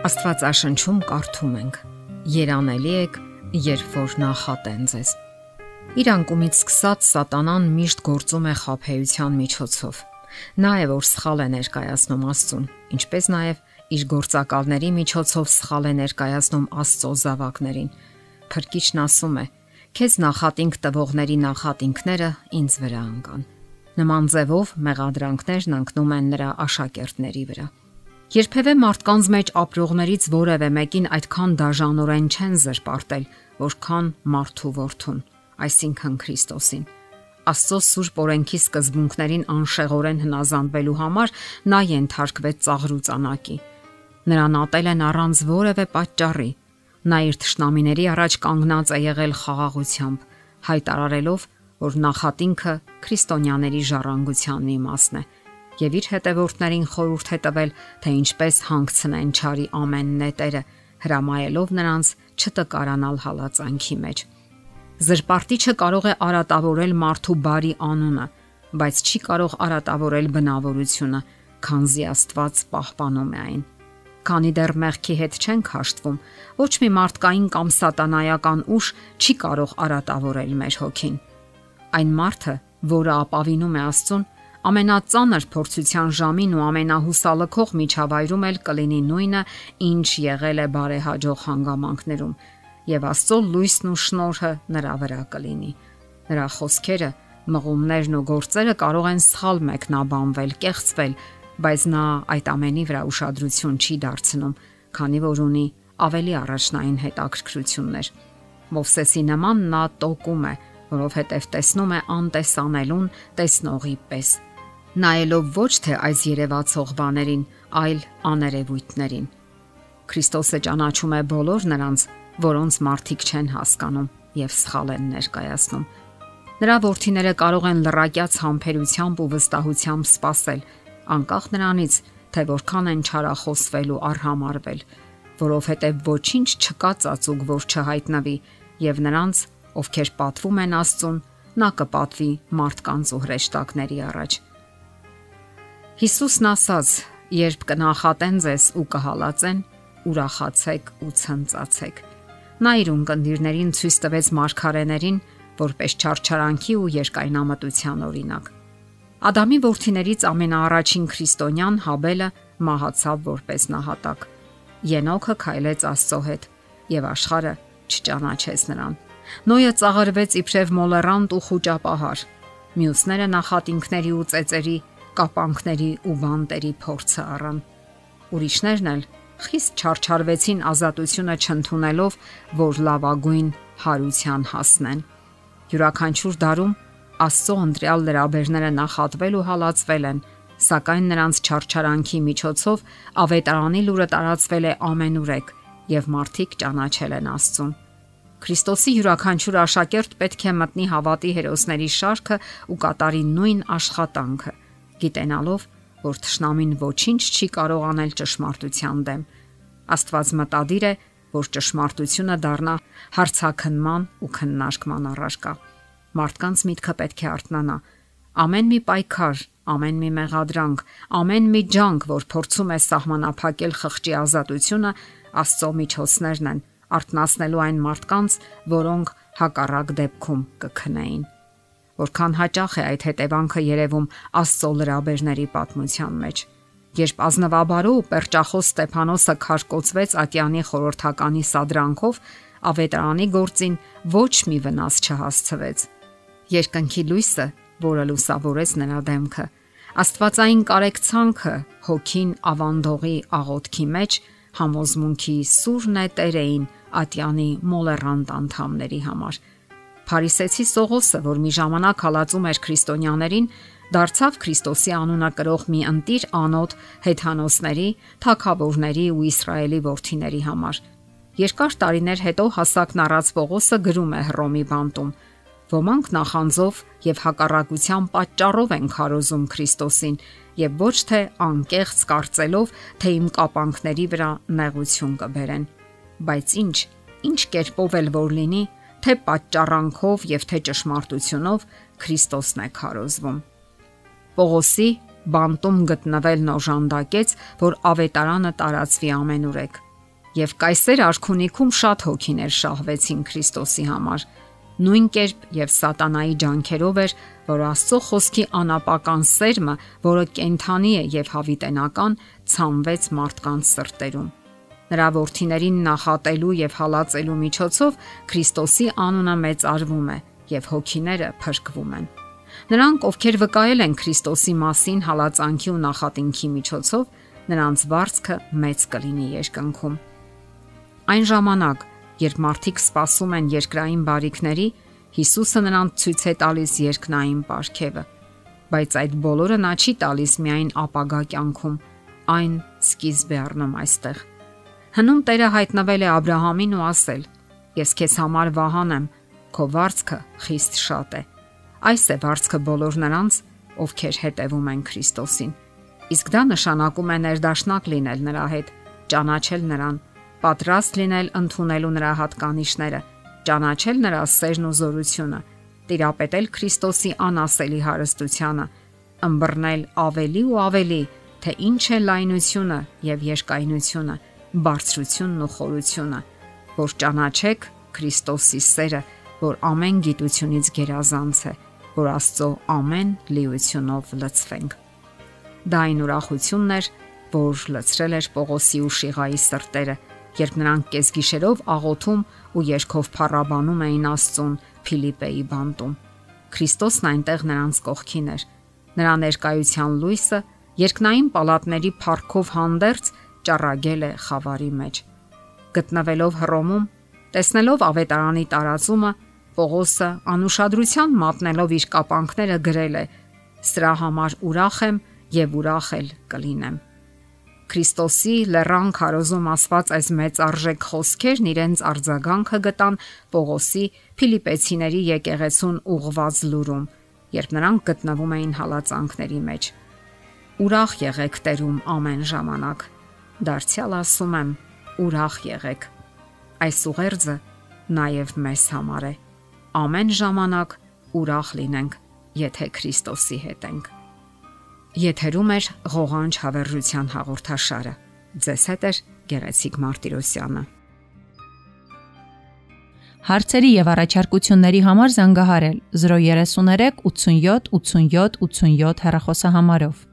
Աստվածաշնչում կարդում ենք. Երանելի եք, երբ որ նախատեն ձեզ։ Իր անկումից սկսած սատանան միշտ գործում է խափեության միջոցով։ Նա է, որ սխալ է ներկայացնում Աստծուն, ինչպես նաև իր գործակալների միջոցով սխալ է ներկայացնում Աստծո զավակներին։ Փրկիչն ասում է. Քեզ նախատինք տվողների նախատինքները ինձ վրա ընկան։ Նման ձևով մեղադրանքներն ընկնում են նրա աշակերտների վրա։ Երբևէ մարդկանց մեջ ապրողներից որևէ մեկին այդքան դաժանորեն չեն զրպարտել, որքան մարդու որդուն, այսինքն Քրիստոսին։ Աստծո սուրբ օրենքի սկզբունքներին անշեղորեն հնազանդվելու համար նա ենթարկվեց ծաղրուծանակի։ Նրան ատել են առանց որևէ պատճառի։ Նա իր ճշնամիների առաջ կանգնած է եղել խաղաղությամբ, հայտարարելով, որ նախատինքը քրիստոնյաների ժառանգության իմաստն է եւ իր հետևորդներին խորհուրդ է տվել, թե ինչպես հանգցնեն ճարի ամեն նետերը, հրամայելով նրանց չտկարանալ հալածանքի մեջ։ Զրպարտիչը կարող է արատավորել մարդու բարի անունը, բայց չի կարող արատավորել բնավորությունը, քանզի Աստված պահպանում է այն։ Քանի դեռ մեղքի հետ չենք հաշտվում, ոչ մի մարդկային կամ սատանայական ուժ չի կարող արատավորել մեր հոգին։ Այն մարդը, որը ապավինում է Աստծուն, ամենածանր փորձության ժամին ու ամենահուսալքող միջավայրում էլ կլինի նույնը, ինչ եղել է բարեհաջող հանգամանքներում, եւ Աստծո լույսն ու շնորհը նրա վրա կլինի։ Նրա խոսքերը, մղումներն ու գործերը կարող են սխալ մեկնաբանվել, կեղծվել, բայց նա այդ ամենի վրա ուշադրություն չի դարձնում, քանի որ ունի ավելի առաջնային հետաքրքրություններ։ Մովսեսի նման նա տոկում է, որովհետև տեսնում է անտեսանելուն տեսնողի պես նայելով ոչ թե այս երևացող բաներին, այլ աներևույթներին։ Քրիստոսը ճանաչում է բոլոր նրանց, որոնց մարդիկ չեն հասկանում եւ սխալ են ներկայացնում։ Նրա ворթիները կարող են լրակյաց համբերությամբ ու վստահությամբ սпасել, անկախ նրանից, թե որքան են չարախոսվել ու արհամարվել, որովհետև ոչինչ չկա ծածուկ, որ չհայտնվի, եւ նրանց, ովքեր պատվում են Աստծուն, նա կպատվի մարդկանց ու հրեշտակների առաջ։ Հիսուսն ասաց. Երբ կնախատեն ձեզ ու կհալածեն, ուրախացեք ու ցնծացեք։ Նա իր ունկնդիրներին ցույց տվեց մարգարեներին, որպես չարչարանքի ու երկայնամտության օրինակ։ Ադամի որդիներից ամենաառաջին քրիստոնյան Հաբելը մահացավ որպես նահատակ։ Ենոքը քայլեց Աստծո հետ, եւ աշխարը չճանաչեց նրան։ Նոյը ծաղրվեց իբրև մոլերանտ ու խոճապահար։ Մյուսները նախատինքների ու ծեծերի կապանքների ու բանտերի փորձը առան։ Ուրիշներն էլ խիստ չարչարվեցին ազատությունը չընդունելով, որ լավագույն հարության հասնեն։ Յուրաքանչյուր դարում Աստծո ընտրյալ լրաբերները նախատվել ու հալածվել են, սակայն նրանց չարչարանքի միջոցով ավետարանի լուրը տարածվել է ամենուրեք եւ մարդիկ ճանաչել են Աստծուն։ Քրիստոսի յուրաքանչյուր աշակերտ պետք է մտնի հավատի հերոսների շարքը ու կատարի նույն աշխատանքը գիտենալով, որ ճշնամին ոչինչ չի կարող անել ճշմարտության դեմ։ Աստված մտադիր է, որ ճշմարտությունը դառնա հարցակնման ու քննարկման առարկա։ Մարդկանց միտքը պետք է արթնանա։ Ամեն մի պայքար, ամեն մի մեղադրանք, ամեն մի ջանք, որ փորձում է սահմանափակել խղճի ազատությունը, Աստծո միջոցներն են, արտնասնելու այն մարդկանց, որոնք հակառակ դեպքում կքնեին որքան հաճախ է այդ հետևանքը երևում Աստծո լրաբերների պատմության մեջ։ Երբ ազնվաբարու Պերճախոս Ստեփանոսը քարկոծվեց Ատյանի խորհրդականի սադրանքով, ավետարանի գործին ոչ մի վնաս չհասցվեց։ Երկնքի լույսը, որը լուսավորեց նրա դեմքը, Աստվածային կարեկցանքը հոգին ավանդողի աղոթքի մեջ համոզմունքի սուր նետերեին Ատյանի մոլերանտ անդամների համար Փարիսեցի Սողոսը, որ մի ժամանակ հալածում էր քրիստոնյաներին, դարձավ Քրիստոսի անունակրող մի ընտիր անոթ հեթանոսների, թակավորների ու Իսրայելի որդիների համար։ Երկար տարիներ հետո հասակն առած Պողոսը գրում է Հռոմի բանտում. Ոմանք նախանձով եւ հակառակության պատճառով են քարոզում Քրիստոսին եւ ոչ թե անկեղծ կարծելով, թե իմ կապանքների վրա նեղություն կբերեն։ Բայց ինչ, ինչ կերպով էլ որ լինի, թե պատճառանքով եւ թե ճշմարտությունով Քրիստոսն է քարոզվում։ Պողոսի բանտում գտնվել նոժանդակեց, որ ավետարանը տարածվի ամենուրեք։ եւ կայսեր արքունիքում շատ հոգիներ շահվեցին Քրիստոսի համար։ Նույն կերպ եւ սատանայի ջանքերով էր, որ Աստծո խոսքի անապական սերմը, որը կենթանի է եւ հավիտենական, ցանվեց մարդկանց սրտերում։ Նրա ворթիներին նախատելու եւ հալածելու միջոցով Քրիստոսի անունը մեծարվում է եւ հոգիները փրկվում են։ Նրանք, ովքեր վկայել են Քրիստոսի մասին հալածանքի ու նախատինքի միջոցով, նրանց վարձքը մեծ կլինի երկնքում։ Այն ժամանակ, երբ մարդիկ սпасում են երկրային բարիքների, Հիսուսը նրանց ցույց է տալիս երկնային պարգևը, բայց այդ բոլորը նա չի տալիս միայն ապագա կյանքում, այն սկիզբ է առնում այստեղ։ Հնում Տերը հայտնվել է Աբ รา համին ու ասել. Ես քեզ համար վահան եմ, քո վարձքը խիստ շատ է։ Այս է վարձքը բոլոր նրանց, ովքեր հետևում են Քրիստոսին։ Իսկ դա նշանակում է ներդաշնակ լինել նրա հետ, ճանաչել նրան, պատրաստ լինել ընդունելու նրա հատկանիշները, ճանաչել նրա սերն ու զորությունը, տիրապետել Քրիստոսի անասելի հարստությանը, ըմբռնել ավելի ու ավելի, թե ինչ է լայնությունը եւ երկայնությունը, բարձրությունն ու խորությունը, որ ճանաչեք Քրիստոսի սերը, որ ամեն գիտությունից գերազանց է որ Աստծո ամեն լիությունով լցվենք։ Դա այն ուրախությունն էր, որ լցրել էր Պողոսի ու Շիղայի սրտերը, երբ նրանք կեսգիշերով աղոթում ու երկով փառաբանում էին Աստծուն Ֆիլիպեի բանտում։ Քրիստոսն այնտեղ նրանց կողքին էր։ Նրա ներկայության լույսը երկնային պալատների փառքով հանդերձ ճառագել է խավարի մեջ։ Գտնվելով Հռոմում, տեսնելով ավետարանի տարածումը, Պողոսը անուշադրության մատնելով իր կապանքները գրել է. Սրա համար ուրախ եմ եւ ուրախ էլ կլինեմ։ Քրիստոսի լեռան քարոզում ասված այս մեծ արժեք խոսքերն իրենց արձագանքը գտան Պողոսի Ֆիլիպեցիների եկեղեցուն ուղված լուրում, երբ նրանք գտնվում էին հալածանքների մեջ։ Ուրախ եղեք Տերում ամեն ժամանակ։ Դարձյալ ասում եմ, ուրախ եղեք։ Այս ուղերձը նաև մեզ համար է ամեն ժամանակ ուրախ լինենք, եթե Քրիստոսի հետ ենք։ Եթերում է ղողանջ հավերժության հաղորդաշարը։ Ձեզ հետ է Գեղեցիկ Մարտիրոսյանը։ Հարցերի եւ առաջարկությունների համար զանգահարել 033 87 87 87 հեռախոսահամարով։